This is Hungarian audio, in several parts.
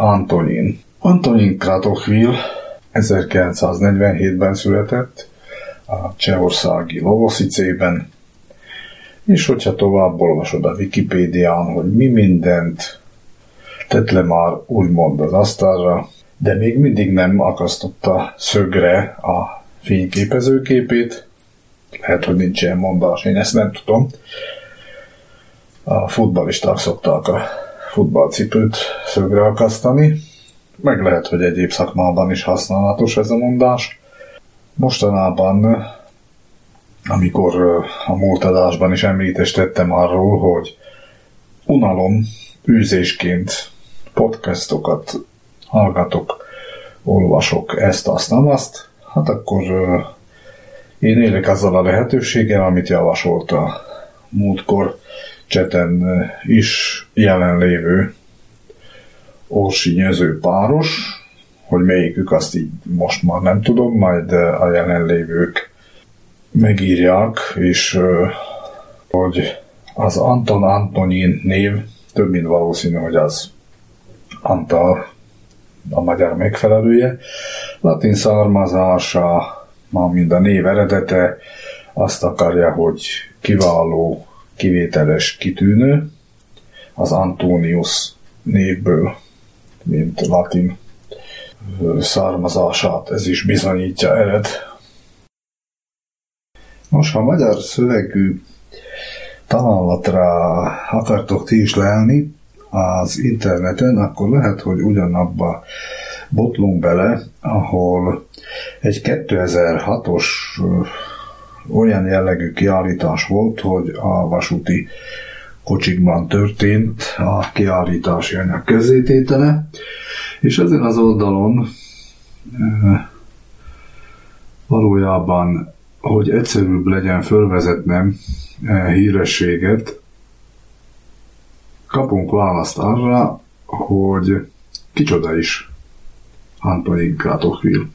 Antonin. Antonin Kratochvil 1947-ben született a csehországi Lovosicében, és hogyha tovább olvasod a Wikipédián, hogy mi mindent tett le már úgymond az asztalra, de még mindig nem akasztotta szögre a fényképezőképét. Lehet, hogy nincs ilyen mondás, én ezt nem tudom. A futballisták szokták a futballcipőt szögre akasztani, meg lehet, hogy egyéb szakmában is használatos ez a mondás. Mostanában, amikor a múlt adásban is említést tettem arról, hogy unalom űzésként podcastokat hallgatok, olvasok ezt, azt, nem azt, hát akkor én élek azzal a lehetőséggel, amit javasolt a múltkor cseten is jelenlévő Orsi nyező páros, hogy melyikük azt így most már nem tudom, majd a jelenlévők megírják, és hogy az Anton Antonin név több mint valószínű, hogy az Antal a magyar megfelelője. Latin származása, ma mind a név eredete, azt akarja, hogy kiváló, kivételes, kitűnő, az Antonius névből, mint latin származását, ez is bizonyítja ered. Most, ha magyar szövegű találatra akartok ti is lelni, az interneten, akkor lehet, hogy ugyanabba botlunk bele, ahol egy 2006-os olyan jellegű kiállítás volt, hogy a vasúti kocsikban történt a kiállítási anyag közzététele, és ezen az oldalon valójában, hogy egyszerűbb legyen fölvezetnem hírességet, kapunk választ arra, hogy kicsoda is Antonin Kratochvil.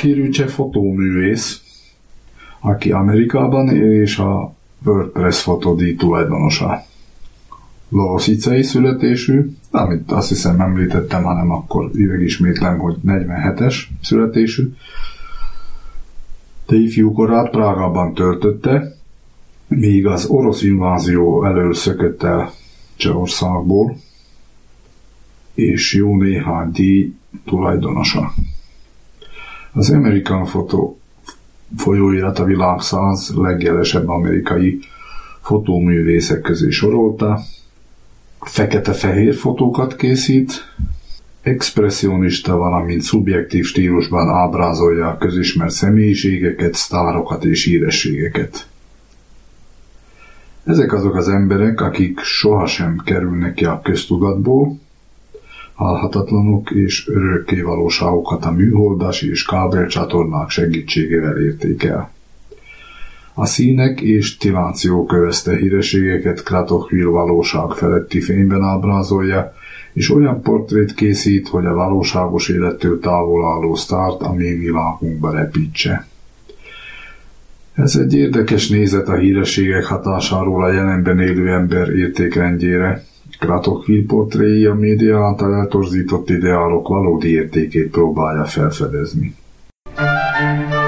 Kirücse fotóművész, aki Amerikában él, és a WordPress fotodíj tulajdonosa. Lószicei születésű, amit azt hiszem említettem, hanem akkor üvegismétlem, hogy 47-es születésű. De ifjúkorát Prágában töltötte, míg az orosz invázió elől szökött el Csehországból, és jó néhány díj tulajdonosa. Az American Photo folyóirat a világ száz legjelesebb amerikai fotóművészek közé sorolta. Fekete-fehér fotókat készít, expressionista, valamint szubjektív stílusban ábrázolja a közismert személyiségeket, sztárokat és hírességeket. Ezek azok az emberek, akik sohasem kerülnek ki a köztudatból, halhatatlanok és örökké valóságokat a műholdas és kábelcsatornák segítségével érték el. A színek és tiláció kövezte hírességeket Kratochvil valóság feletti fényben ábrázolja, és olyan portrét készít, hogy a valóságos élettől távol álló sztárt a mi világunkba repítse. Ez egy érdekes nézet a hírességek hatásáról a jelenben élő ember értékrendjére, Kratokvil portréi a média által eltorzított ideálok valódi értékét próbálja felfedezni. per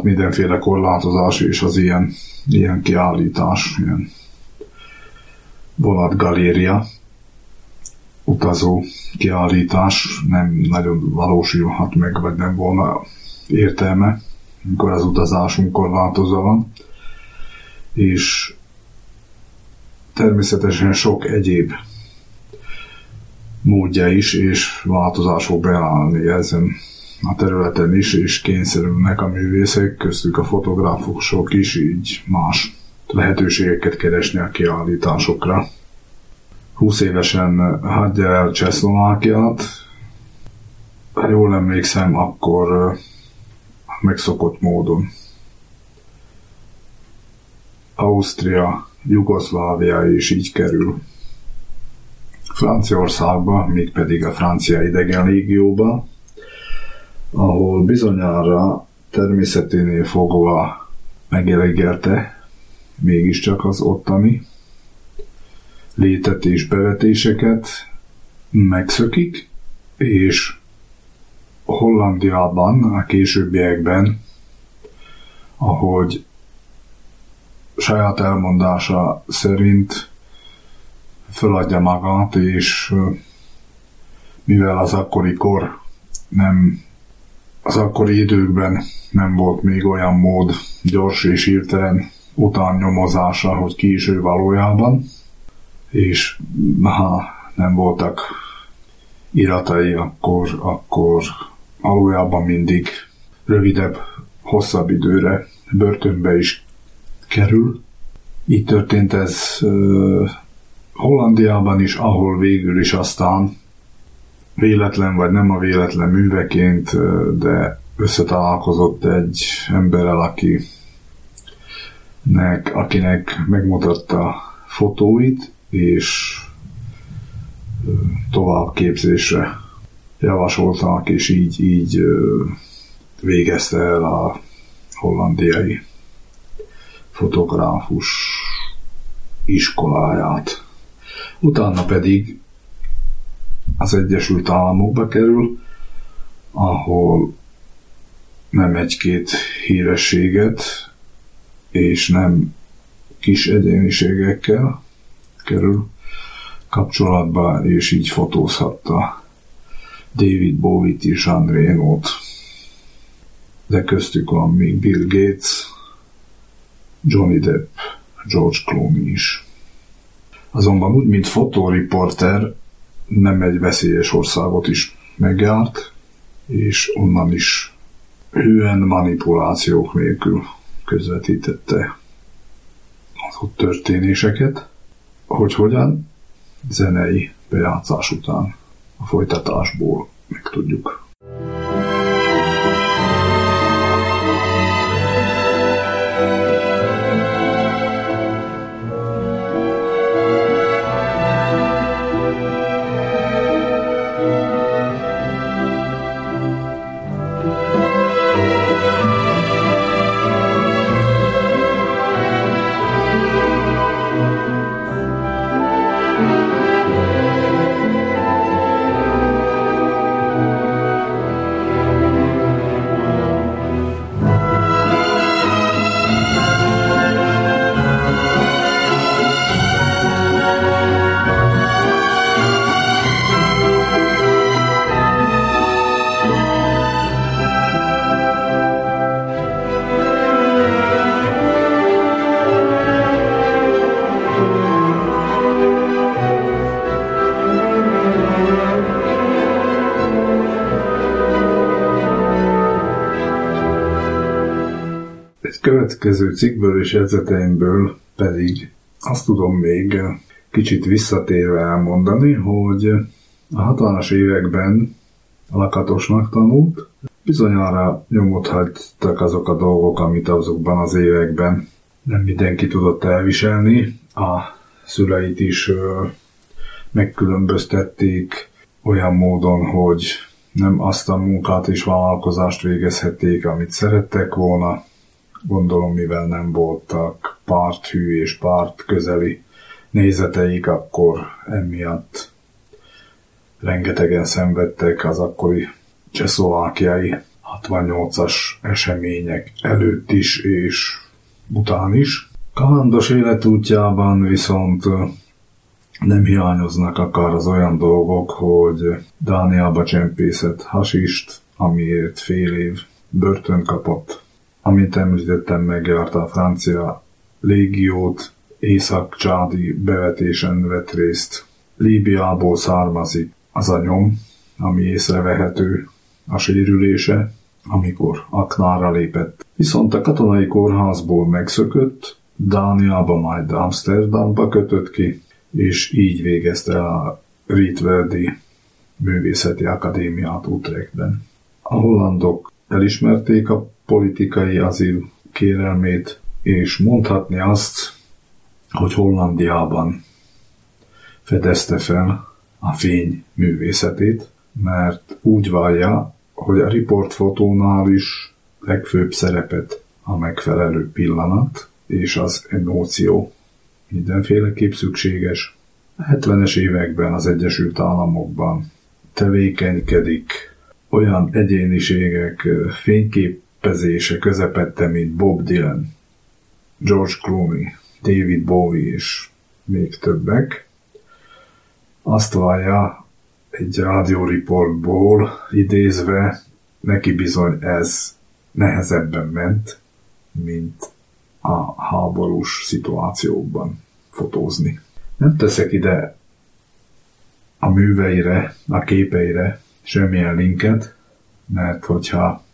pillanat mindenféle korlátozás és az ilyen, ilyen kiállítás, ilyen vonatgaléria, utazó kiállítás nem nagyon valósulhat meg, vagy nem volna értelme, amikor az utazásunk korlátozva van. És természetesen sok egyéb módja is, és változások beállni ezen a területen is, és kényszerülnek a művészek, köztük a fotográfusok is így más lehetőségeket keresni a kiállításokra. 20 évesen hagyja el Csehszlovákiát. Ha jól emlékszem, akkor megszokott módon. Ausztria, Jugoszlávia is így kerül Franciaországba, mégpedig a francia idegen légióba, ahol bizonyára természeténél fogva megelegelte mégiscsak az ottani létet és bevetéseket megszökik, és Hollandiában a későbbiekben, ahogy saját elmondása szerint föladja magát, és mivel az akkori kor nem az akkori időkben nem volt még olyan mód gyors és hirtelen utánnyomozásra, hogy ki is ő valójában, és ha nem voltak iratai, akkor, akkor valójában mindig rövidebb, hosszabb időre börtönbe is kerül. Így történt ez uh, Hollandiában is, ahol végül is aztán véletlen vagy nem a véletlen műveként, de összetalálkozott egy emberrel, aki nek, akinek megmutatta fotóit, és továbbképzésre javasoltak, és így, így végezte el a hollandiai fotográfus iskoláját. Utána pedig az Egyesült Államokba kerül, ahol nem egy-két hírességet és nem kis egyéniségekkel kerül kapcsolatba, és így fotózhatta David Bowie-t és André Renault. De köztük van még Bill Gates, Johnny Depp, George Clooney is. Azonban úgy, mint fotóriporter, nem egy veszélyes országot is megjárt, és onnan is hűen manipulációk nélkül közvetítette az ott történéseket, hogy hogyan zenei bejátszás után a folytatásból megtudjuk. Következő cikkből és edzeteimből pedig azt tudom még kicsit visszatérve elmondani, hogy a 60-as években lakatosnak tanult, bizonyára nyomot hagytak azok a dolgok, amit azokban az években nem mindenki tudott elviselni. A szüleit is megkülönböztették olyan módon, hogy nem azt a munkát és vállalkozást végezhették, amit szerettek volna, gondolom mivel nem voltak párthű és párt közeli nézeteik, akkor emiatt rengetegen szenvedtek az akkori csehszlovákiai 68-as események előtt is és után is. Kalandos életútjában viszont nem hiányoznak akár az olyan dolgok, hogy Dániába csempészett hasist, amiért fél év börtön kapott. Amint említettem, megjárta a francia légiót, észak-csádi bevetésen vett részt. Líbiából származik az a nyom, ami észrevehető a sérülése, amikor aknára lépett. Viszont a katonai kórházból megszökött, Dániába majd Amsterdamba kötött ki, és így végezte a Rietverdi Művészeti Akadémiát Utrechtben. A hollandok elismerték a politikai azil kérelmét, és mondhatni azt, hogy Hollandiában fedezte fel a fény művészetét, mert úgy vallja, hogy a riportfotónál is legfőbb szerepet a megfelelő pillanat és az emóció mindenféleképp szükséges. A 70-es években az Egyesült Államokban tevékenykedik olyan egyéniségek fényképezése közepette, mint Bob Dylan, George Clooney, David Bowie és még többek. Azt vallja egy rádióriportból idézve, neki bizony ez nehezebben ment, mint a háborús szituációkban fotózni. Nem teszek ide a műveire, a képeire semmilyen linket, mert hogyha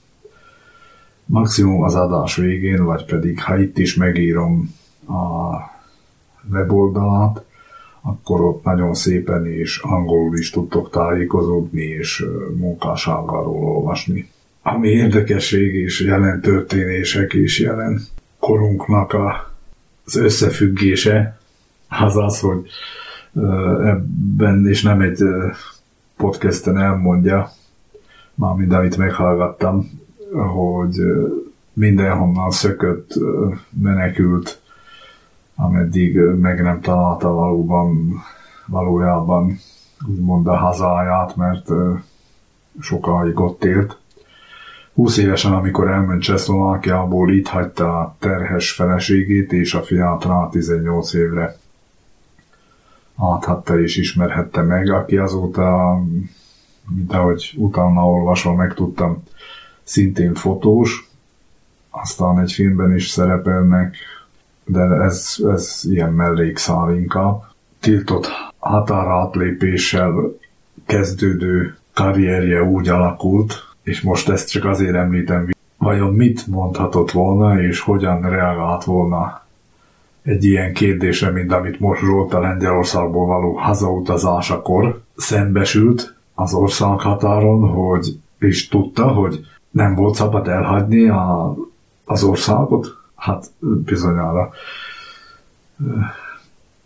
maximum az adás végén, vagy pedig ha itt is megírom a weboldalát, akkor ott nagyon szépen és angolul is tudtok tájékozódni és munkásságáról olvasni. Ami érdekesség és jelen történések és jelen korunknak a, az összefüggése az az, hogy ebben, és nem egy podcasten elmondja, mármint amit meghallgattam, hogy mindenhonnan szökött, menekült, ameddig meg nem találta valóban, valójában úgymond a hazáját, mert sokáig ott élt. 20 évesen, amikor elment Csehszlovákiából, itt hagyta a terhes feleségét és a fiát rá 18 évre áthatta és ismerhette meg, aki azóta, mint ahogy utána olvasva megtudtam, szintén fotós, aztán egy filmben is szerepelnek, de ez, ez ilyen mellékszál inkább. Tiltott határátlépéssel kezdődő karrierje úgy alakult, és most ezt csak azért említem, vajon mit mondhatott volna, és hogyan reagált volna egy ilyen kérdésre, mint amit most Zsolt a Lengyelországból való hazautazásakor szembesült az országhatáron, hogy és tudta, hogy nem volt szabad elhagyni a, az országot? Hát bizonyára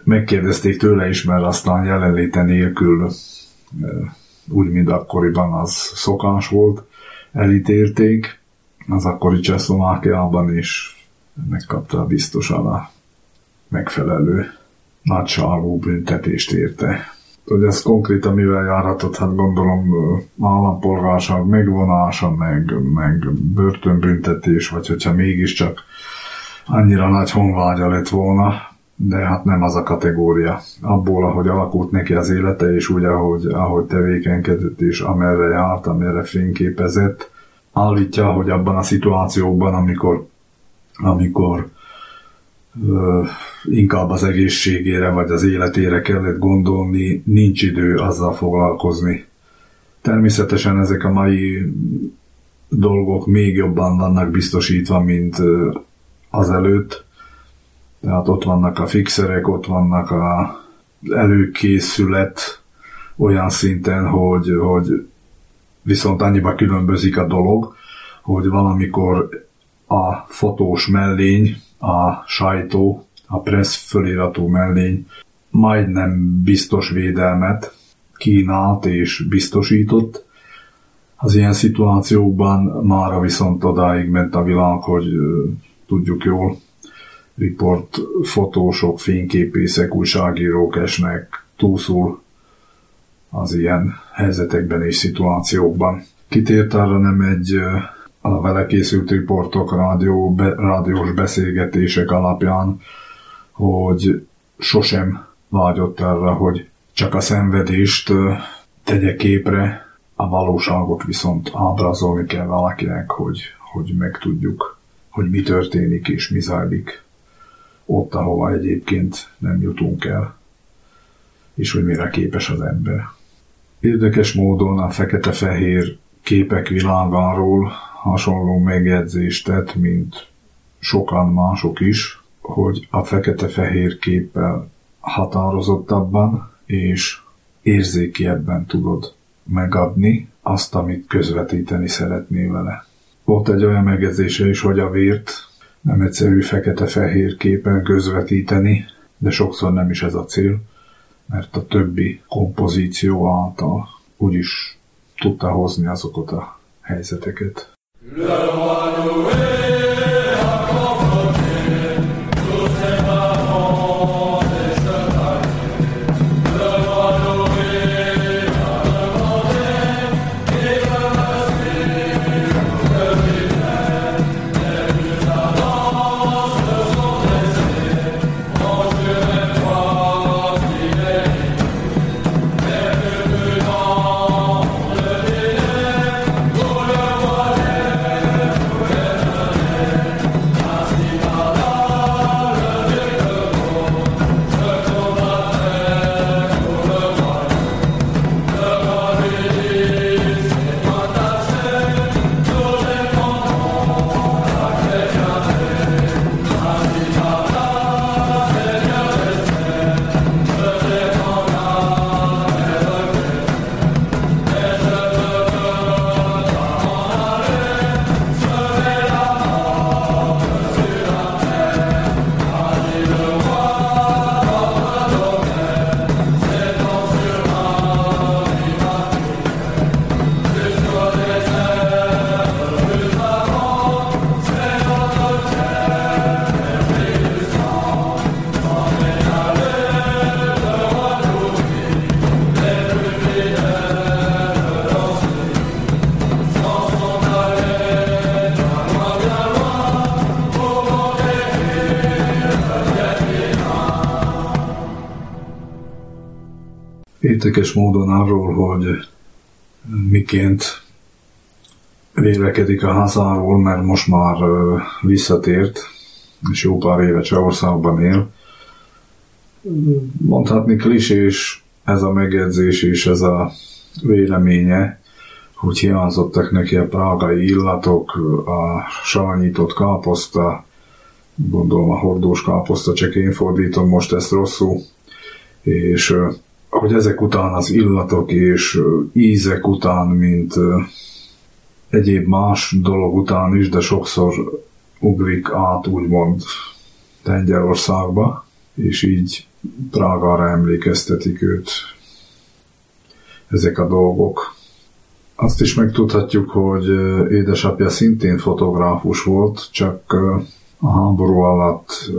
megkérdezték tőle is, mert aztán jelenléte nélkül úgy, mint akkoriban az szokás volt, elítélték az akkori Csehszlovákiában, és megkapta biztosan a megfelelő nagyságú büntetést érte. Hogy ez konkrétan mivel járhatott, hát gondolom állampolgárság megvonása, meg, meg börtönbüntetés, vagy hogyha mégiscsak annyira nagy honvágya lett volna, de hát nem az a kategória. Abból, ahogy alakult neki az élete, és úgy, ahogy, ahogy tevékenykedett, és amerre járt, amerre fényképezett, állítja, hogy abban a szituációban, amikor, amikor inkább az egészségére vagy az életére kellett gondolni, nincs idő azzal foglalkozni. Természetesen ezek a mai dolgok még jobban vannak biztosítva, mint azelőtt, tehát ott vannak a fixerek, ott vannak a előkészület olyan szinten, hogy, hogy viszont annyiba különbözik a dolog, hogy valamikor a fotós mellény, a sajtó, a press föliratú mellény majdnem biztos védelmet kínált és biztosított. Az ilyen szituációkban mára viszont odáig ment a világ, hogy tudjuk jól, riport fotósok, fényképészek, újságírók esnek túlszul az ilyen helyzetekben és szituációkban. Kitért arra nem egy a vele készült riportok, rádió, be, rádiós beszélgetések alapján, hogy sosem vágyott arra, hogy csak a szenvedést tegye képre, a valóságot viszont ábrázolni kell valakinek, hogy, hogy megtudjuk, hogy mi történik és mi zajlik ott, ahova egyébként nem jutunk el, és hogy mire képes az ember. Érdekes módon a fekete-fehér képek világáról hasonló megjegyzést tett, mint sokan mások is, hogy a fekete-fehér képpel határozottabban és érzékiebben tudod megadni azt, amit közvetíteni szeretnél vele. Volt egy olyan megjegyzése is, hogy a vért nem egyszerű fekete-fehér képen közvetíteni, de sokszor nem is ez a cél, mert a többi kompozíció által úgyis tudta hozni azokat a helyzeteket. Le érdekes módon arról, hogy miként vélekedik a hazáról, mert most már visszatért, és jó pár éve Csehországban él. Mondhatni klisés ez a megjegyzés és ez a véleménye, hogy hiányzottak neki a prágai illatok, a savanyított káposzta, gondolom a hordós káposzta, csak én fordítom most ezt rosszul, és hogy ezek után az illatok és ízek után, mint egyéb más dolog után is, de sokszor ugrik át úgymond Tengyelországba, és így Prágára emlékeztetik őt ezek a dolgok. Azt is megtudhatjuk, hogy édesapja szintén fotográfus volt, csak a háború alatt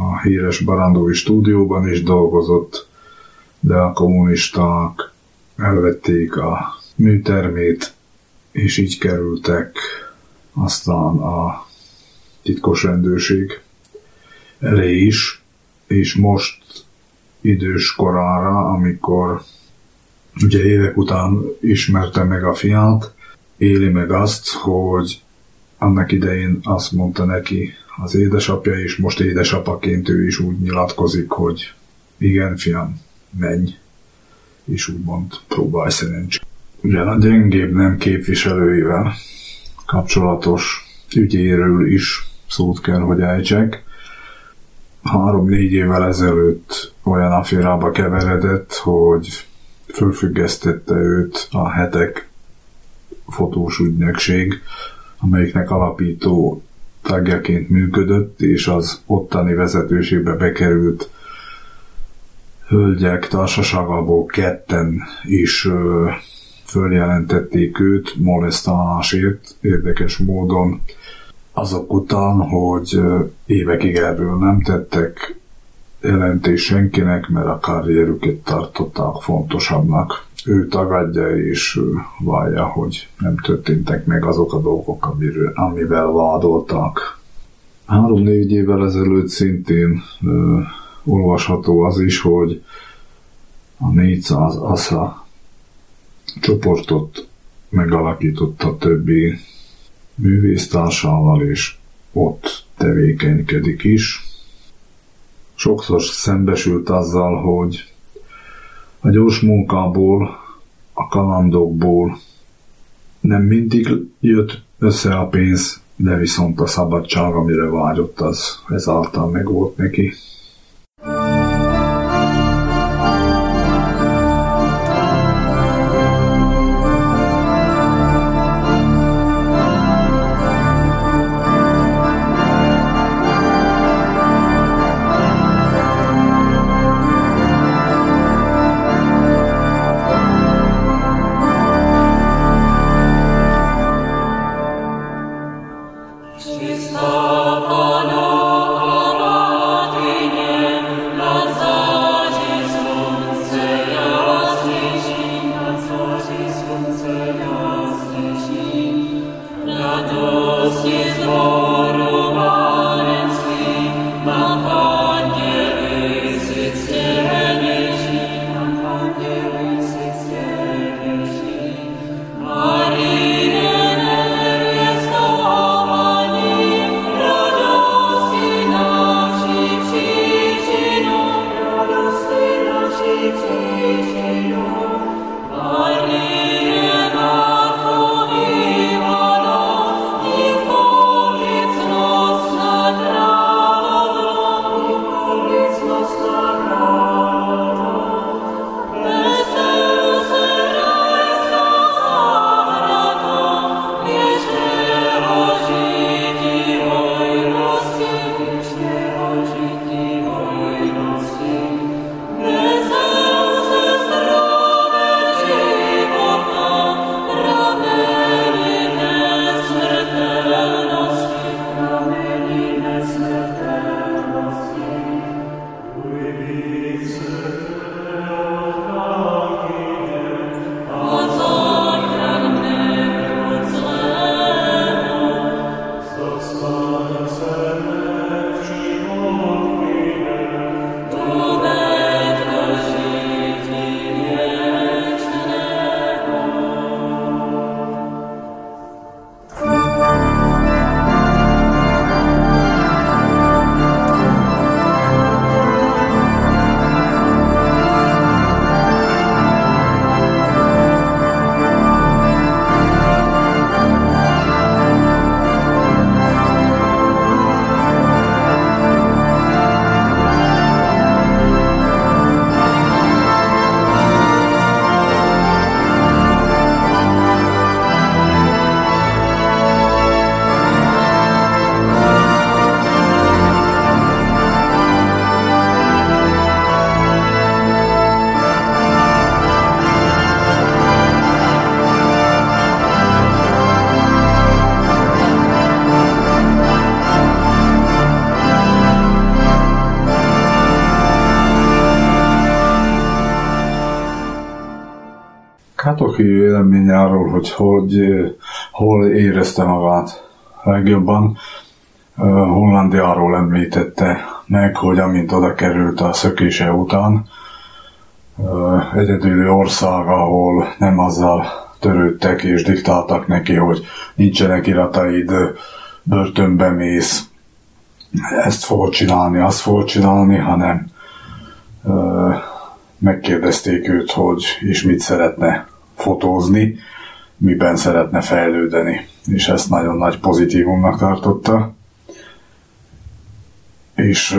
a híres Barandói stúdióban is dolgozott, de a kommunisták elvették a műtermét, és így kerültek aztán a titkos rendőrség elé is, és most idős korára, amikor ugye évek után ismerte meg a fiát, éli meg azt, hogy annak idején azt mondta neki az édesapja, és most édesapaként ő is úgy nyilatkozik, hogy igen, fiam, menj, és úgymond próbálj szerencsét. Ugyan a gyengébb nem képviselőivel kapcsolatos ügyéről is szót kell, hogy ejtsek. Három-négy évvel ezelőtt olyan aférába keveredett, hogy fölfüggesztette őt a hetek fotós ügynökség, amelyiknek alapító tagjaként működött, és az ottani vezetőségbe bekerült hölgyek társaságából ketten is följelentették őt molesztálásért érdekes módon azok után, hogy évekig erről nem tettek jelentés senkinek, mert a karrierüket tartották fontosabbnak. Ő tagadja és vallja, hogy nem történtek meg azok a dolgok, amiről, amivel vádoltak. Három-négy évvel ezelőtt szintén ö, olvasható az is, hogy a 400 ASA csoportot megalakította többi művésztársával, és ott tevékenykedik is. Sokszor szembesült azzal, hogy a gyors munkából, a kalandokból nem mindig jött össze a pénz, de viszont a szabadság, amire vágyott, az ezáltal meg volt neki. Katoki vélemény arról, hogy, hogy hol érezte magát legjobban, Hollandiáról említette meg, hogy amint oda került a szökése után, egyedüli ország, ahol nem azzal törődtek és diktáltak neki, hogy nincsenek irataid, börtönbe mész, ezt fogod csinálni, azt fogod csinálni, hanem megkérdezték őt, hogy és mit szeretne fotózni, miben szeretne fejlődeni, és ezt nagyon nagy pozitívumnak tartotta, és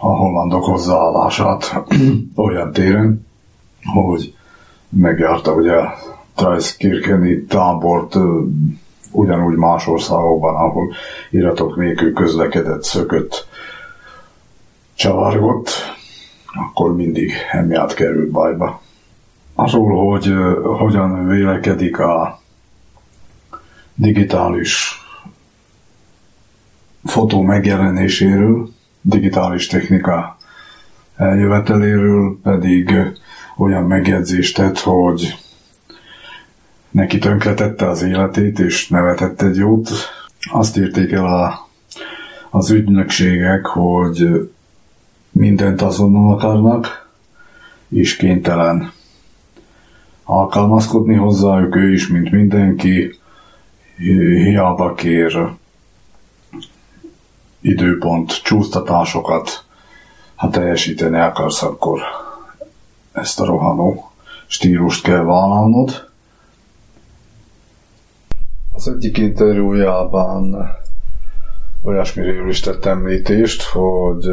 a hollandok hozzáállását olyan téren, hogy megjárta ugye Trajszkirkeni tábort ugyanúgy más országokban, ahol iratok nélkül közlekedett, szökött, csavargott, akkor mindig emiatt került bajba. Arról, hogy hogyan vélekedik a digitális fotó megjelenéséről, digitális technika eljöveteléről pedig olyan megjegyzést tett, hogy neki tönkretette az életét, és nevetett egy jót. Azt írték el a, az ügynökségek, hogy mindent azonnal akarnak, és kénytelen alkalmazkodni hozzájuk ő is, mint mindenki, hiába kér időpont csúsztatásokat, ha teljesíteni akarsz, akkor ezt a rohanó stílust kell vállalnod. Az egyik interjújában olyasmiről is tett említést, hogy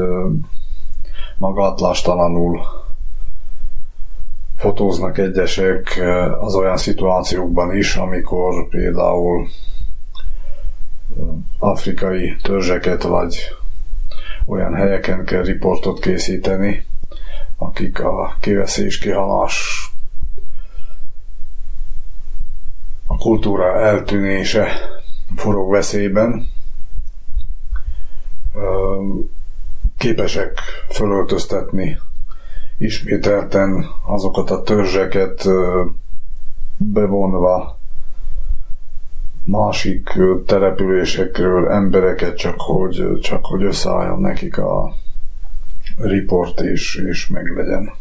magátlástalanul fotóznak egyesek az olyan szituációkban is, amikor például afrikai törzseket vagy olyan helyeken kell riportot készíteni, akik a kiveszés, kihalás, a kultúra eltűnése forog veszélyben, képesek fölöltöztetni ismételten azokat a törzseket bevonva másik településekről embereket, csak hogy, csak hogy összeálljon nekik a report és, és meglegyen.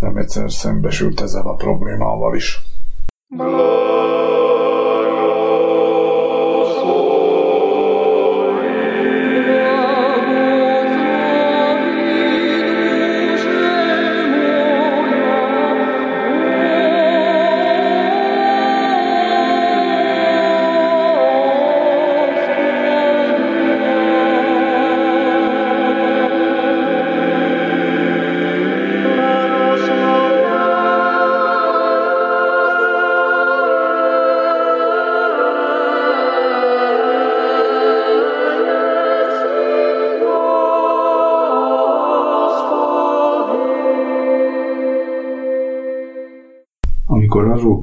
Nem egyszer szembesült ezzel a problémával is. Blood.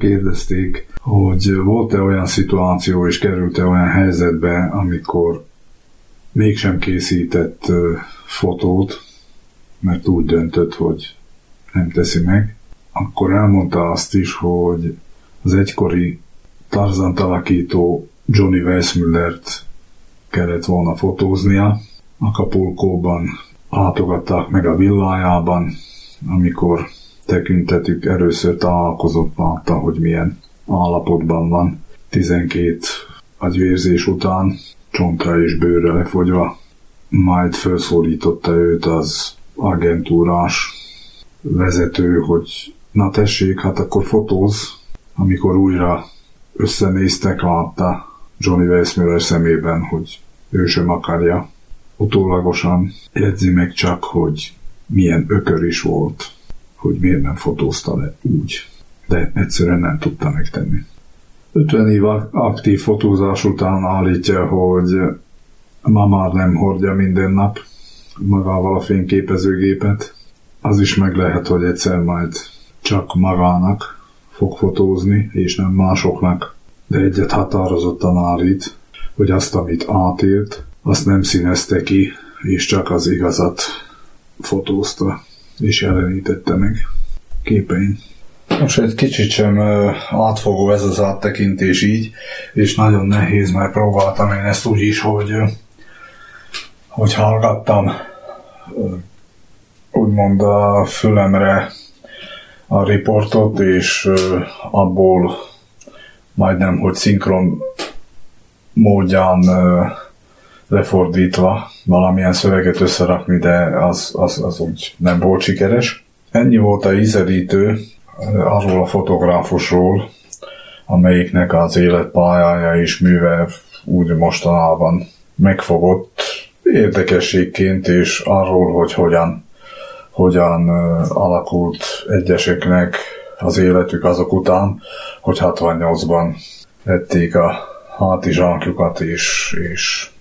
Kérdezték, hogy volt-e olyan szituáció és került-e olyan helyzetbe, amikor mégsem készített fotót, mert úgy döntött, hogy nem teszi meg, akkor elmondta azt is, hogy az egykori Tarzan alakító Johnny Weissmullert kellett volna fotóznia. Kapulkóban látogatták meg a villájában, amikor tekintetük először találkozott, látta, hogy milyen állapotban van. 12 agyvérzés után csontra és bőrre lefogyva, majd felszólította őt az agentúrás vezető, hogy na tessék, hát akkor fotóz. Amikor újra összenéztek, látta Johnny Weissmuller szemében, hogy ő sem akarja. Utólagosan jegyzi meg csak, hogy milyen ökör is volt hogy miért nem fotózta le úgy, de egyszerűen nem tudta megtenni. 50 év aktív fotózás után állítja, hogy ma már nem hordja minden nap magával a fényképezőgépet. Az is meg lehet, hogy egyszer majd csak magának fog fotózni, és nem másoknak, de egyet határozottan állít, hogy azt, amit átélt, azt nem színezte ki, és csak az igazat fotózta és jelenítette meg képein. Most egy kicsit sem átfogó ez az áttekintés így, és nagyon nehéz, mert próbáltam én ezt úgy is, hogy, hogy hallgattam úgymond a fülemre a riportot, és abból majdnem, hogy szinkron módján lefordítva valamilyen szöveget összerakni, de az, az, az úgy nem volt sikeres. Ennyi volt a ízelítő eh, arról a fotográfusról, amelyiknek az életpályája és műve úgy mostanában megfogott érdekességként, és arról, hogy hogyan, hogyan eh, alakult egyeseknek az életük azok után, hogy 68-ban vették a hátizsákjukat, és, és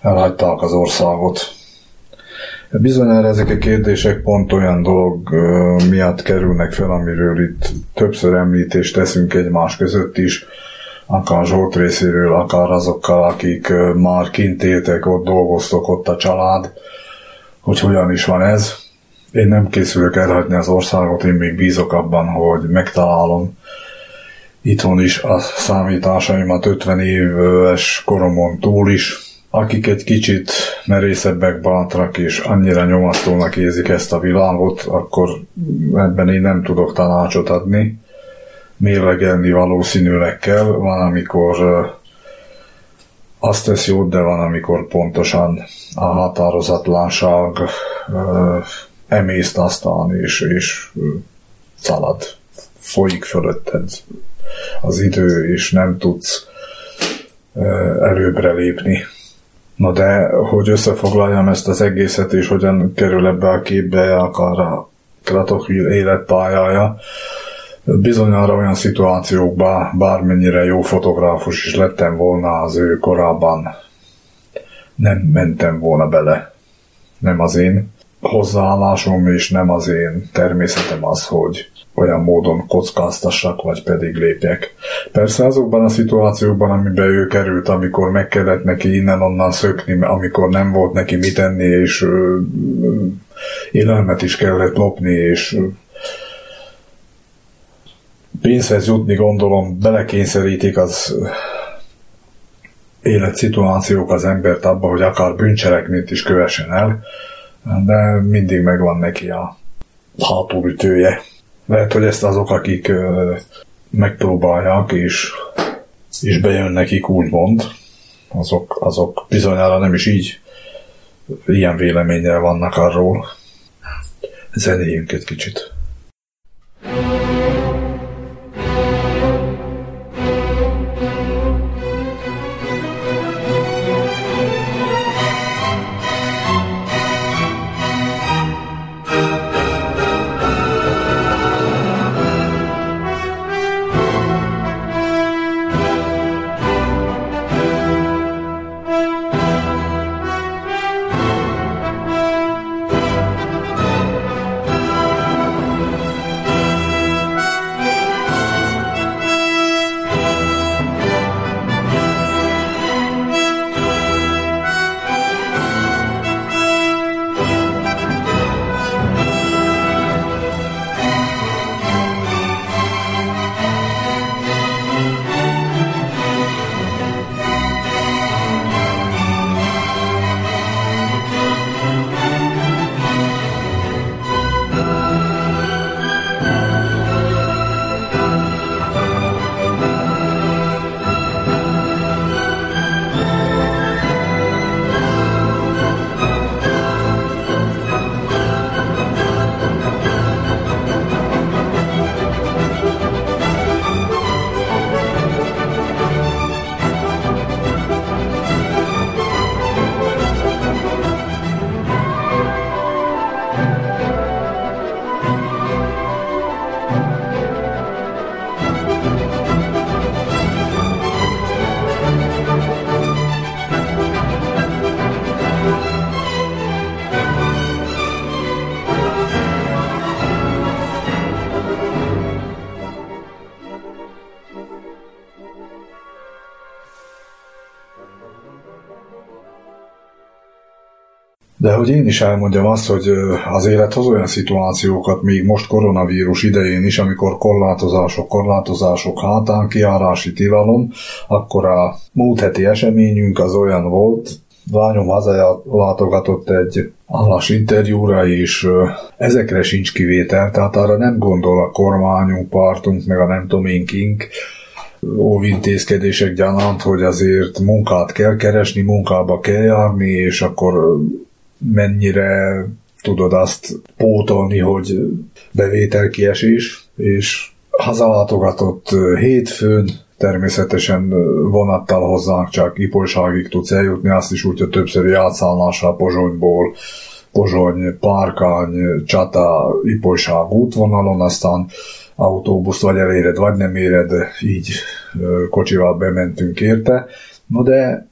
elhagyták az országot. Bizonyára ezek a kérdések pont olyan dolog miatt kerülnek fel, amiről itt többször említést teszünk egymás között is, akár Zsolt részéről, akár azokkal, akik már kint éltek, ott dolgoztok, ott a család, hogy hogyan is van ez. én nem készülök elhagyni az országot, én még bízok abban, hogy megtalálom itthon is a számításaimat 50 éves koromon túl is, akik egy kicsit merészebbek, bátrak és annyira nyomasztónak érzik ezt a világot, akkor ebben én nem tudok tanácsot adni. Mérlegelni valószínűleg kell, van amikor azt tesz jót, de van amikor pontosan a határozatlanság emészt aztán, és, és szalad, folyik fölötted az idő, és nem tudsz előbbre lépni. Na de, hogy összefoglaljam ezt az egészet, és hogyan kerül ebbe a képbe akar a Kratokvil életpályája, bizonyára olyan szituációkban, bármennyire jó fotográfus is lettem volna az ő korában, nem mentem volna bele. Nem az én hozzáállásom, és nem az én természetem az, hogy olyan módon kockáztassak, vagy pedig lépjek. Persze azokban a szituációkban, amiben ő került, amikor meg kellett neki innen-onnan szökni, amikor nem volt neki mit enni, és ö, ö, élelmet is kellett lopni, és ö, pénzhez jutni, gondolom, belekényszerítik az életszituációk az embert abba, hogy akár bűncselekményt is kövessen el, de mindig megvan neki a hátulütője. Lehet, hogy ezt azok, akik megpróbálják, és, és bejön nekik úgymond, azok, azok bizonyára nem is így ilyen véleménnyel vannak arról. Zenéjünk egy kicsit. De hogy én is elmondjam azt, hogy az élet hoz olyan szituációkat, még most koronavírus idején is, amikor korlátozások, korlátozások hátán, kiárási tilalom, akkor a múlt heti eseményünk az olyan volt, lányom látogatott egy állásinterjúra, és ezekre sincs kivétel, tehát arra nem gondol a kormányunk, pártunk, meg a nem tudom kink, óvintézkedések gyanánt, hogy azért munkát kell keresni, munkába kell járni, és akkor mennyire tudod azt pótolni, hogy bevételkiesés, és hazalátogatott hétfőn, természetesen vonattal hozzánk csak Ipolyságig tudsz eljutni, azt is úgy, hogy többszöri átszállásra Pozsonyból, Pozsony, Párkány, Csata, Ipolyság útvonalon, aztán autóbusz vagy eléred, vagy nem éred, így kocsival bementünk érte. No de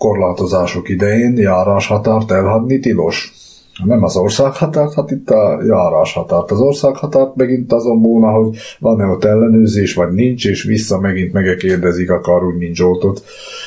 korlátozások idején járáshatárt elhagyni tilos. Nem az országhatárt, hát itt a járáshatárt. Az országhatárt megint azon múlna, hogy van-e ott ellenőrzés, vagy nincs, és vissza megint megekérdezik, akar úgy nincs ott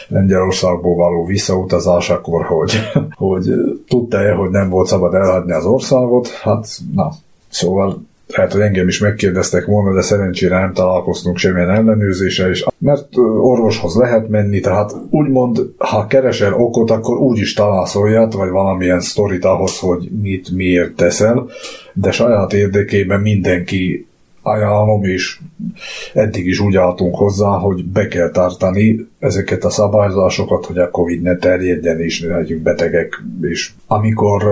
Lengyelországból való visszautazásakor, hogy, hogy tudta-e, hogy nem volt szabad elhagyni az országot. Hát, na, szóval lehet, hogy engem is megkérdeztek volna, de szerencsére nem találkoztunk semmilyen ellenőrzéssel, és mert orvoshoz lehet menni, tehát úgymond, ha keresel okot, akkor úgy is találsz olyat, vagy valamilyen sztorit ahhoz, hogy mit miért teszel, de saját érdekében mindenki ajánlom, és eddig is úgy álltunk hozzá, hogy be kell tartani ezeket a szabályzásokat, hogy a Covid ne terjedjen, és ne legyünk betegek. És amikor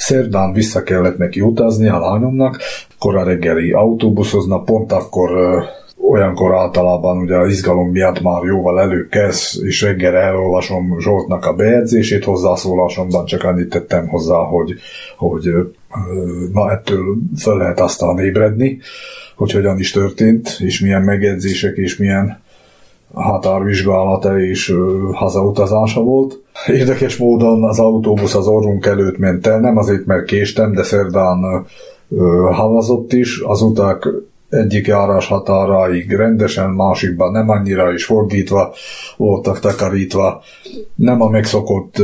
Szerdán vissza kellett neki utazni a lányomnak, akkor a reggeli autóbuszozna, pont akkor olyankor általában ugye az izgalom miatt már jóval előbb kezd, és reggel elolvasom Zsoltnak a bejegyzését hozzászólásomban, csak annyit tettem hozzá, hogy, hogy na ettől fel lehet aztán ébredni, hogy hogyan is történt, és milyen megjegyzések, és milyen határvizsgálata és hazautazása volt. Érdekes módon az autóbusz az orrunk előtt ment el, nem azért, mert késtem, de szerdán havazott is, az uták egyik járás határáig rendesen, másikban nem annyira is fordítva voltak takarítva. Nem a megszokott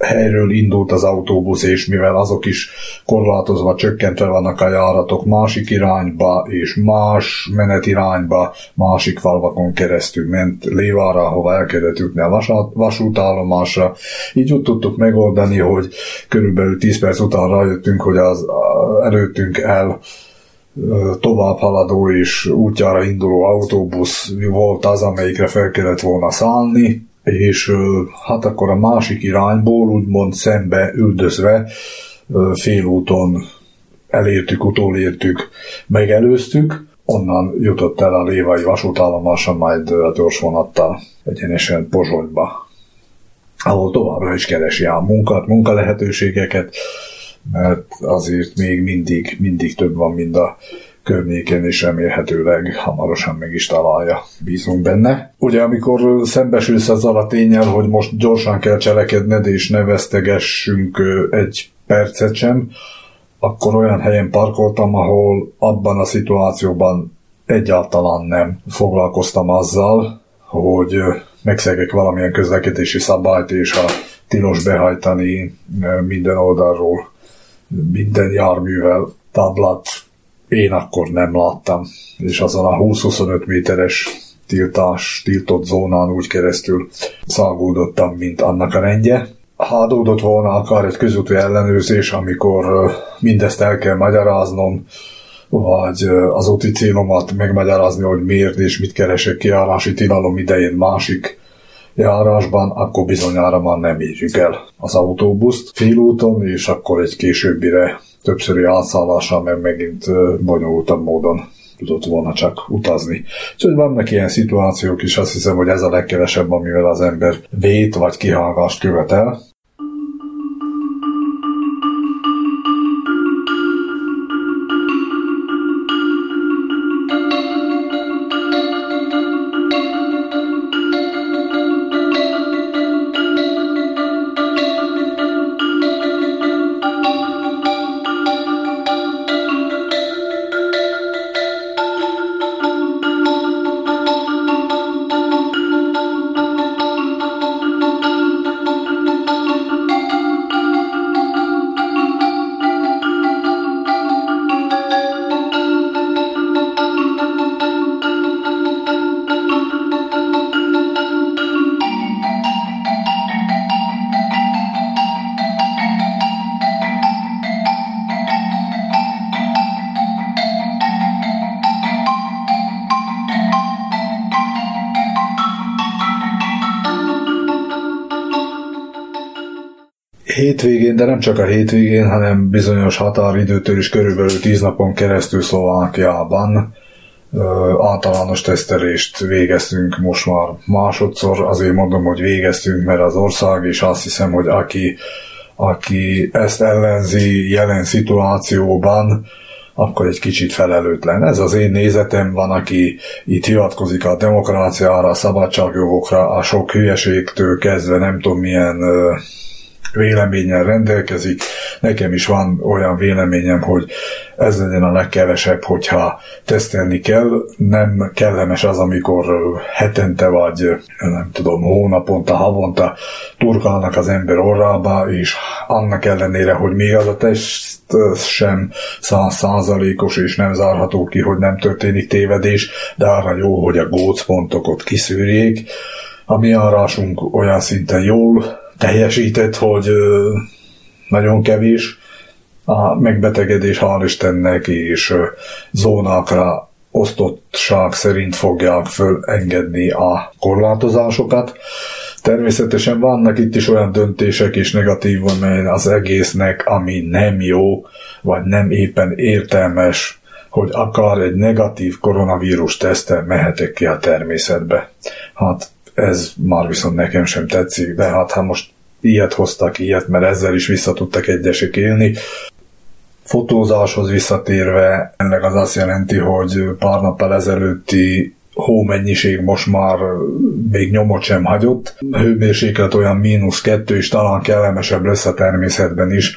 helyről indult az autóbusz, és mivel azok is korlátozva, csökkentve vannak a járatok másik irányba, és más menetirányba, másik falvakon keresztül ment Lévára, ahova el kellett jutni a vasútállomásra. Így úgy tudtuk megoldani, hogy körülbelül 10 perc után rájöttünk, hogy az előttünk el tovább haladó és útjára induló autóbusz volt az, amelyikre fel kellett volna szállni, és hát akkor a másik irányból úgymond szembe üldözve félúton elértük, utolértük, megelőztük, onnan jutott el a Lévai vasútállomása, majd a gyorsvonattal egyenesen Pozsonyba, ahol továbbra is keresi a munkát, munkalehetőségeket, mert azért még mindig, mindig több van, mint a környékén, és remélhetőleg hamarosan meg is találja. Bízunk benne. Ugye, amikor szembesülsz azzal a tényel, hogy most gyorsan kell cselekedned, és ne vesztegessünk egy percet sem, akkor olyan helyen parkoltam, ahol abban a szituációban egyáltalán nem foglalkoztam azzal, hogy megszegek valamilyen közlekedési szabályt, és a tilos behajtani minden oldalról minden járművel táblát én akkor nem láttam, és azon a 20-25 méteres tiltás, tiltott zónán úgy keresztül szágódottam, mint annak a rendje. Ha adódott volna akár egy közúti ellenőrzés, amikor mindezt el kell magyaráznom, vagy az úti célomat megmagyarázni, hogy miért és mit keresek kiárási tilalom idején másik járásban, akkor bizonyára már nem érjük el az autóbuszt félúton, és akkor egy későbbire többszöri átszállással, mert megint bonyolultabb módon tudott volna csak utazni. Úgyhogy vannak ilyen szituációk is, azt hiszem, hogy ez a legkevesebb, amivel az ember vét vagy kihágást követel. Hétvégén, de nem csak a hétvégén, hanem bizonyos határidőtől is körülbelül 10 napon keresztül Szlovákiában általános tesztelést végeztünk most már másodszor, azért mondom, hogy végeztünk, mert az ország, és azt hiszem, hogy aki, aki ezt ellenzi jelen szituációban, akkor egy kicsit felelőtlen. Ez az én nézetem, van, aki itt hivatkozik a demokráciára, a szabadságjogokra, a sok hülyeségtől kezdve nem tudom milyen véleménnyel rendelkezik. Nekem is van olyan véleményem, hogy ez legyen a legkevesebb, hogyha tesztelni kell. Nem kellemes az, amikor hetente vagy nem tudom, hónaponta, havonta turkálnak az ember orrába, és annak ellenére, hogy még az a teszt sem száz százalékos, és nem zárható ki, hogy nem történik tévedés, de arra jó, hogy a gócpontokat kiszűrjék. A mi árásunk olyan szinten jól teljesített, hogy nagyon kevés a megbetegedés, hál' Istennek, és zónákra osztottság szerint fogják fölengedni a korlátozásokat. Természetesen vannak itt is olyan döntések és negatív az egésznek, ami nem jó, vagy nem éppen értelmes, hogy akar egy negatív koronavírus tesztel mehetek ki a természetbe. Hát ez már viszont nekem sem tetszik, de hát ha most ilyet hoztak, ilyet, mert ezzel is vissza tudtak egyesek élni. Fotózáshoz visszatérve, ennek az azt jelenti, hogy pár nappal ezelőtti hómennyiség most már még nyomot sem hagyott. A hőmérséklet olyan mínusz kettő, és talán kellemesebb lesz a természetben is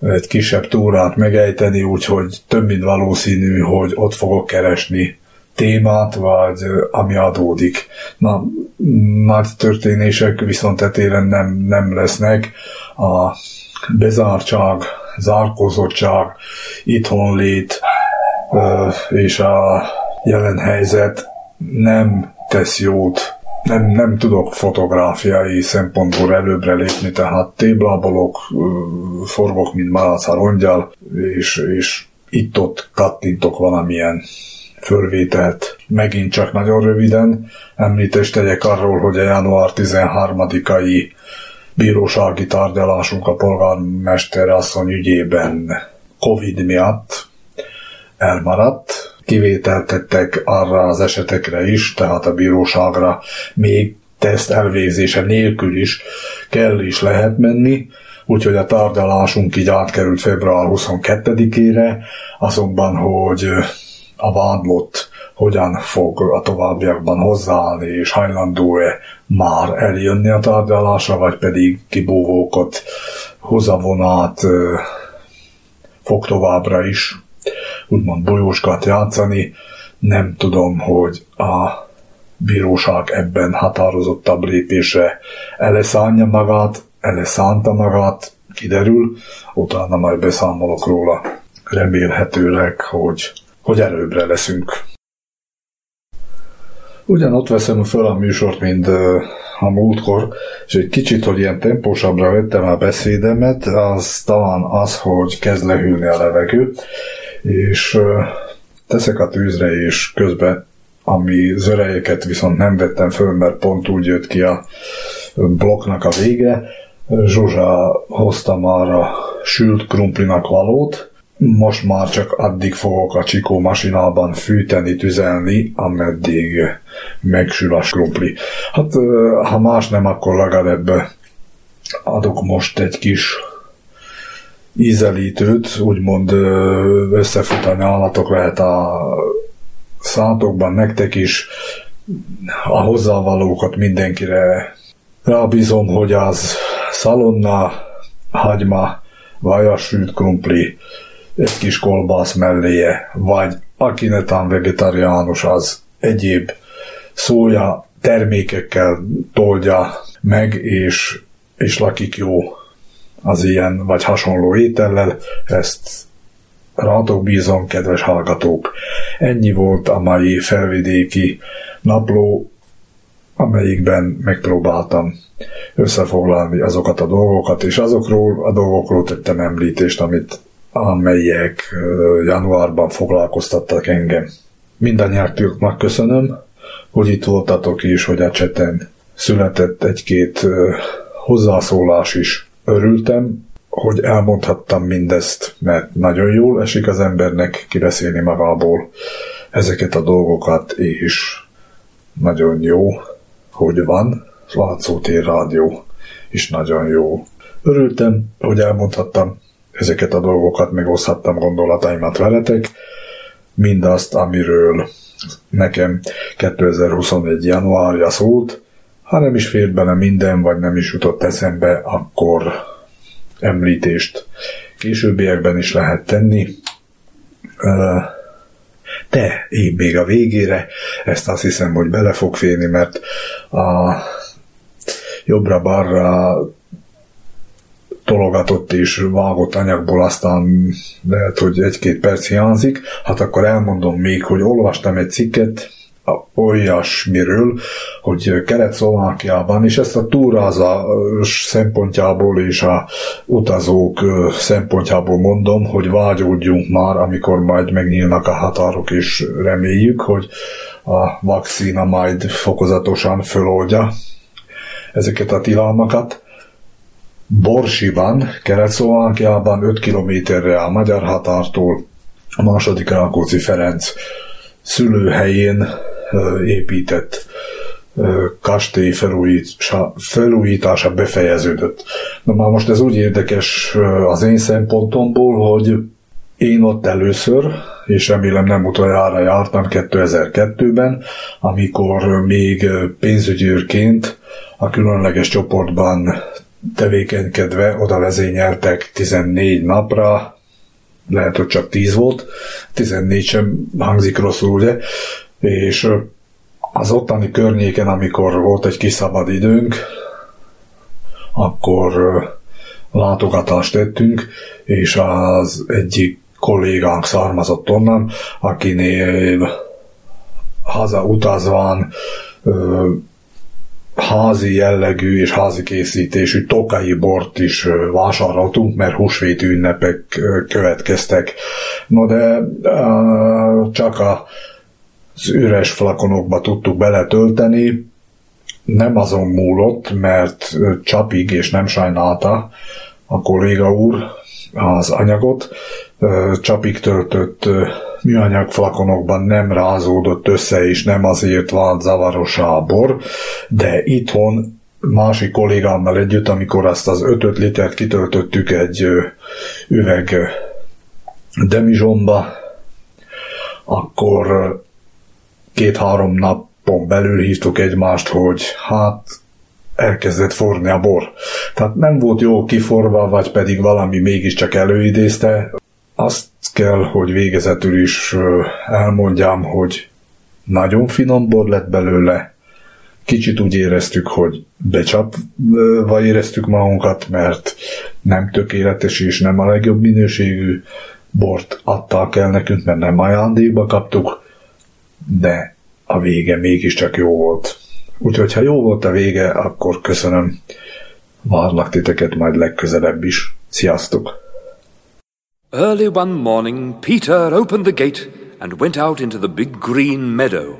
egy kisebb túrát megejteni, úgyhogy több mint valószínű, hogy ott fogok keresni témát, vagy ami adódik. Na, nagy történések viszont etéren nem, nem lesznek. A bezártság, zárkózottság, itthonlét és a jelen helyzet nem tesz jót nem, nem tudok fotográfiai szempontból előbbre lépni, tehát téblábolok, forgok, mint malac a rongyal, és, és itt-ott kattintok valamilyen fölvételt. Megint csak nagyon röviden említést tegyek arról, hogy a január 13-ai bírósági tárgyalásunk a polgármester asszony ügyében Covid miatt elmaradt, kivételt tettek arra az esetekre is, tehát a bíróságra még teszt elvégzése nélkül is kell is lehet menni, úgyhogy a tárgyalásunk így átkerült február 22-ére, azonban, hogy a vádlott hogyan fog a továbbiakban hozzáállni, és hajlandó-e már eljönni a tárgyalásra, vagy pedig kibúvókot, hozavonát fog továbbra is úgymond bolyóskat játszani. Nem tudom, hogy a bíróság ebben határozottabb lépésre eleszánja magát, eleszánta magát, kiderül, utána majd beszámolok róla. Remélhetőleg, hogy, hogy előbbre leszünk. Ugyanott veszem föl a műsort, mint a múltkor, és egy kicsit, hogy ilyen tempósabbra vettem a beszédemet, az talán az, hogy kezd lehűlni a levegő, és teszek a tűzre, és közben ami zörejeket viszont nem vettem föl, mert pont úgy jött ki a blokknak a vége. Zsuzsa már a sült krumplinak valót, most már csak addig fogok a csikó masinában fűteni, tüzelni, ameddig megsül a krumpli. Hát, ha más nem, akkor legalább adok most egy kis ízelítőt, úgymond összefutani állatok lehet a szátokban, nektek is a hozzávalókat mindenkire rábízom, hogy az szalonna, hagyma, vajas sült krumpli, egy kis kolbász melléje, vagy aki netán vegetariánus, az egyéb szója termékekkel toldja meg, és, és lakik jó az ilyen vagy hasonló étellel, ezt rátok bízom, kedves hallgatók. Ennyi volt a mai felvidéki napló, amelyikben megpróbáltam összefoglalni azokat a dolgokat, és azokról a dolgokról tettem említést, amit amelyek januárban foglalkoztattak engem. Mindannyiaknak köszönöm, hogy itt voltatok is, hogy a cseten született egy-két hozzászólás is. Örültem, hogy elmondhattam mindezt, mert nagyon jól esik az embernek kibeszélni magából ezeket a dolgokat, és nagyon jó, hogy van, Látszótér Rádió is nagyon jó. Örültem, hogy elmondhattam ezeket a dolgokat, megoszthattam gondolataimat veletek, mindazt, amiről nekem 2021. januárja szólt, ha nem is fért bele minden, vagy nem is jutott eszembe, akkor említést későbbiekben is lehet tenni. De én még a végére ezt azt hiszem, hogy bele fog férni, mert a jobbra-balra tologatott és vágott anyagból aztán lehet, hogy egy-két perc hiányzik, hát akkor elmondom még, hogy olvastam egy cikket, olyasmiről, hogy Kelet-Szlovákiában, és ezt a túrázás szempontjából és a utazók szempontjából mondom, hogy vágyódjunk már, amikor majd megnyílnak a határok, és reméljük, hogy a vakcína majd fokozatosan föloldja ezeket a tilalmakat. Borsiban, Kelet-Szlovákiában 5 kilométerre a magyar határtól a második Rákóczi Ferenc szülőhelyén épített kastély felújítása, felújítása befejeződött. Na már most ez úgy érdekes az én szempontomból, hogy én ott először, és remélem nem utoljára jártam 2002-ben, amikor még pénzügyőrként a különleges csoportban tevékenykedve oda vezényeltek 14 napra, lehet, hogy csak 10 volt, 14 sem hangzik rosszul, ugye, és az ottani környéken, amikor volt egy kis szabad időnk, akkor látogatást tettünk, és az egyik kollégánk származott onnan, akinél haza utazván házi jellegű és házi készítésű tokai bort is vásároltunk, mert húsvéti ünnepek következtek. No de csak az üres flakonokba tudtuk beletölteni, nem azon múlott, mert csapig és nem sajnálta a kolléga úr az anyagot, csapig töltött műanyag flakonokban nem rázódott össze, és nem azért vált zavaros a bor, de itthon másik kollégámmal együtt, amikor azt az 5 litert kitöltöttük egy üveg demizsomba, akkor két-három napon belül hívtuk egymást, hogy hát elkezdett forni a bor. Tehát nem volt jó kiforva, vagy pedig valami mégiscsak előidézte. Azt kell, hogy végezetül is elmondjam, hogy nagyon finom bor lett belőle, kicsit úgy éreztük, hogy becsapva éreztük magunkat, mert nem tökéletes és nem a legjobb minőségű bort adták el nekünk, mert nem ajándékba kaptuk, de a vége mégiscsak jó volt. Úgyhogy ha jó volt a vége, akkor köszönöm. Várlak titeket majd legközelebb is. Sziasztok! Early one morning, Peter opened the gate and went out into the big green meadow.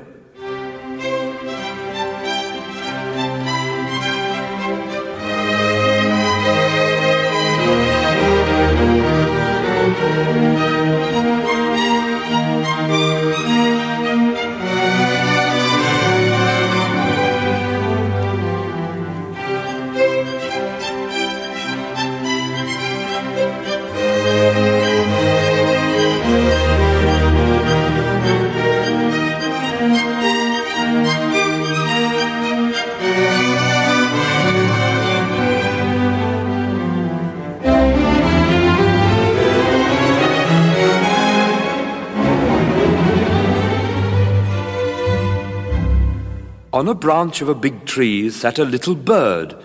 On a branch of a big tree sat a little bird,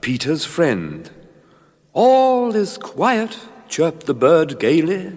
Peter's friend. All is quiet, chirped the bird gaily.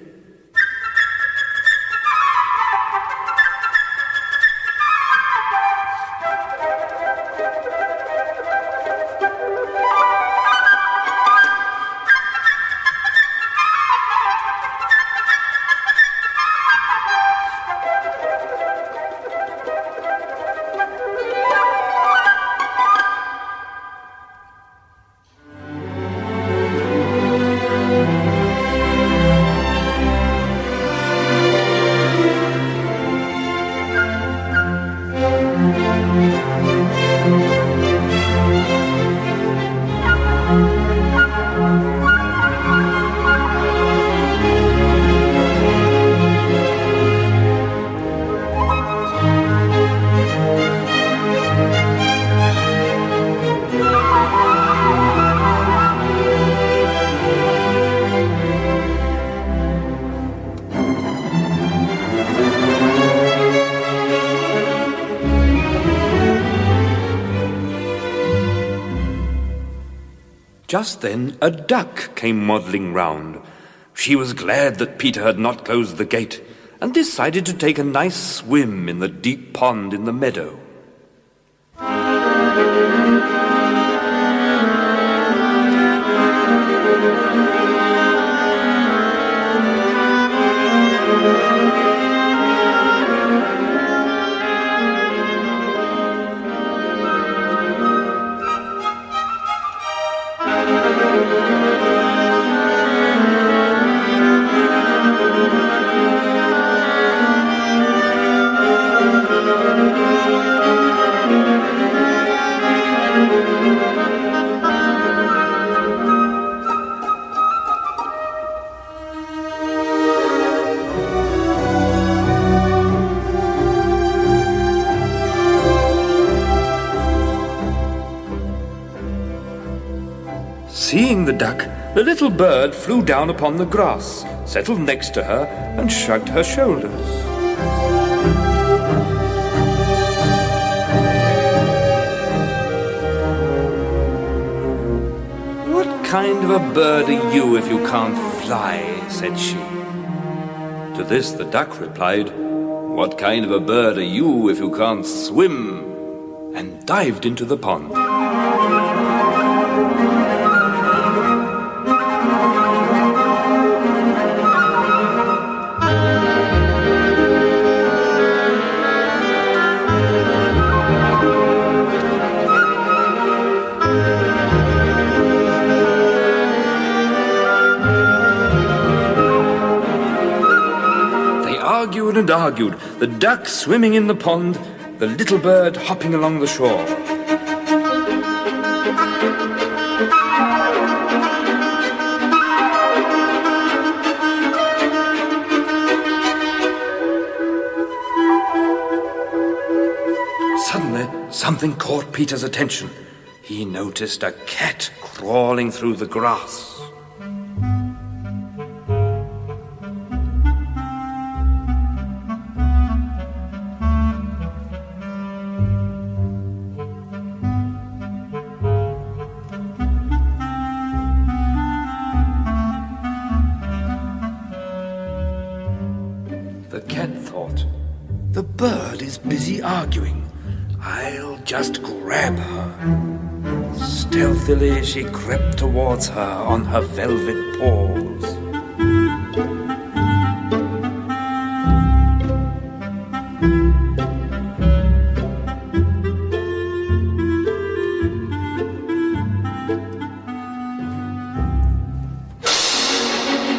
Just then a duck came waddling round. She was glad that Peter had not closed the gate, and decided to take a nice swim in the deep pond in the meadow. Bird flew down upon the grass, settled next to her, and shrugged her shoulders. What kind of a bird are you if you can't fly? said she. To this the duck replied, What kind of a bird are you if you can't swim? and dived into the pond. And argued, the duck swimming in the pond, the little bird hopping along the shore. Suddenly, something caught Peter's attention. He noticed a cat crawling through the grass. Stealthily she crept towards her on her velvet paws.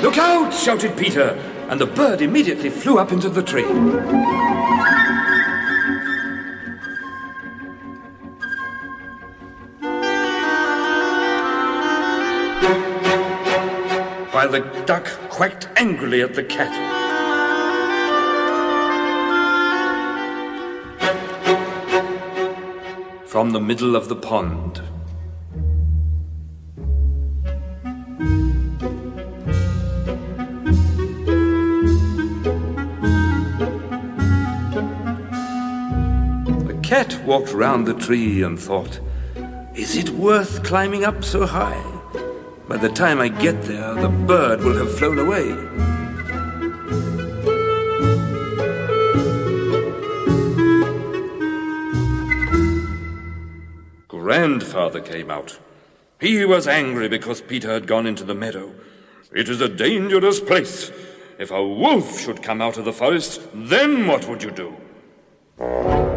Look out! shouted Peter, and the bird immediately flew up into the tree. While the duck quacked angrily at the cat. From the middle of the pond, The cat walked round the tree and thought, Is it worth climbing up so high? By the time I get there, the bird will have flown away. Grandfather came out. He was angry because Peter had gone into the meadow. It is a dangerous place. If a wolf should come out of the forest, then what would you do?